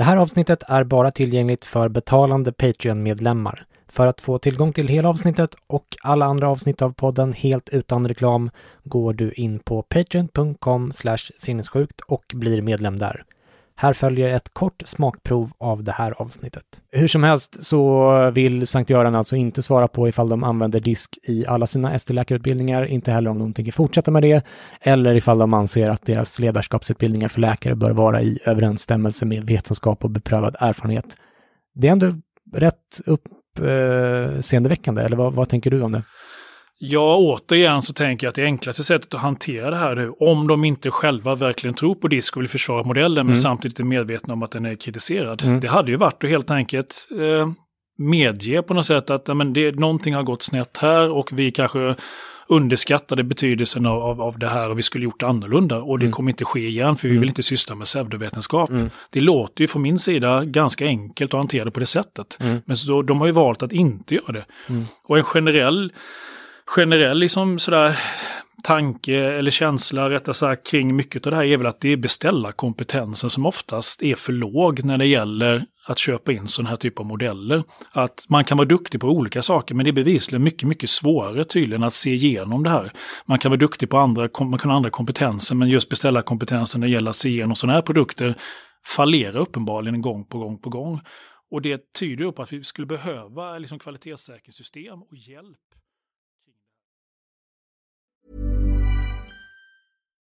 Det här avsnittet är bara tillgängligt för betalande Patreon-medlemmar. För att få tillgång till hela avsnittet och alla andra avsnitt av podden helt utan reklam går du in på patreon.com sinnessjukt och blir medlem där. Här följer ett kort smakprov av det här avsnittet. Hur som helst så vill Sankt Göran alltså inte svara på ifall de använder disk i alla sina ST-läkarutbildningar, inte heller om de tänker fortsätta med det, eller ifall de anser att deras ledarskapsutbildningar för läkare bör vara i överensstämmelse med vetenskap och beprövad erfarenhet. Det är ändå rätt uppseendeväckande, eller vad, vad tänker du om det? Ja, återigen så tänker jag att det enklaste sättet att hantera det här nu, om de inte själva verkligen tror på disk och vill försvara modellen, mm. men samtidigt är medvetna om att den är kritiserad. Mm. Det hade ju varit att helt enkelt eh, medge på något sätt att men det, någonting har gått snett här och vi kanske underskattade betydelsen av, av, av det här och vi skulle gjort annorlunda och det mm. kommer inte ske igen för vi vill mm. inte syssla med pseudovetenskap. Mm. Det låter ju från min sida ganska enkelt att hantera det på det sättet. Mm. Men så, de har ju valt att inte göra det. Mm. Och en generell generell liksom sådär tanke eller känsla rättare sagt kring mycket av det här är väl att det är beställarkompetensen som oftast är för låg när det gäller att köpa in sådana här typer av modeller. Att man kan vara duktig på olika saker men det är bevisligen mycket, mycket svårare tydligen att se igenom det här. Man kan vara duktig på andra, man kan ha andra kompetenser men just beställarkompetensen när det gäller att se igenom sådana här produkter fallerar uppenbarligen gång på gång på gång. Och det tyder ju på att vi skulle behöva liksom kvalitetssäkringssystem och hjälp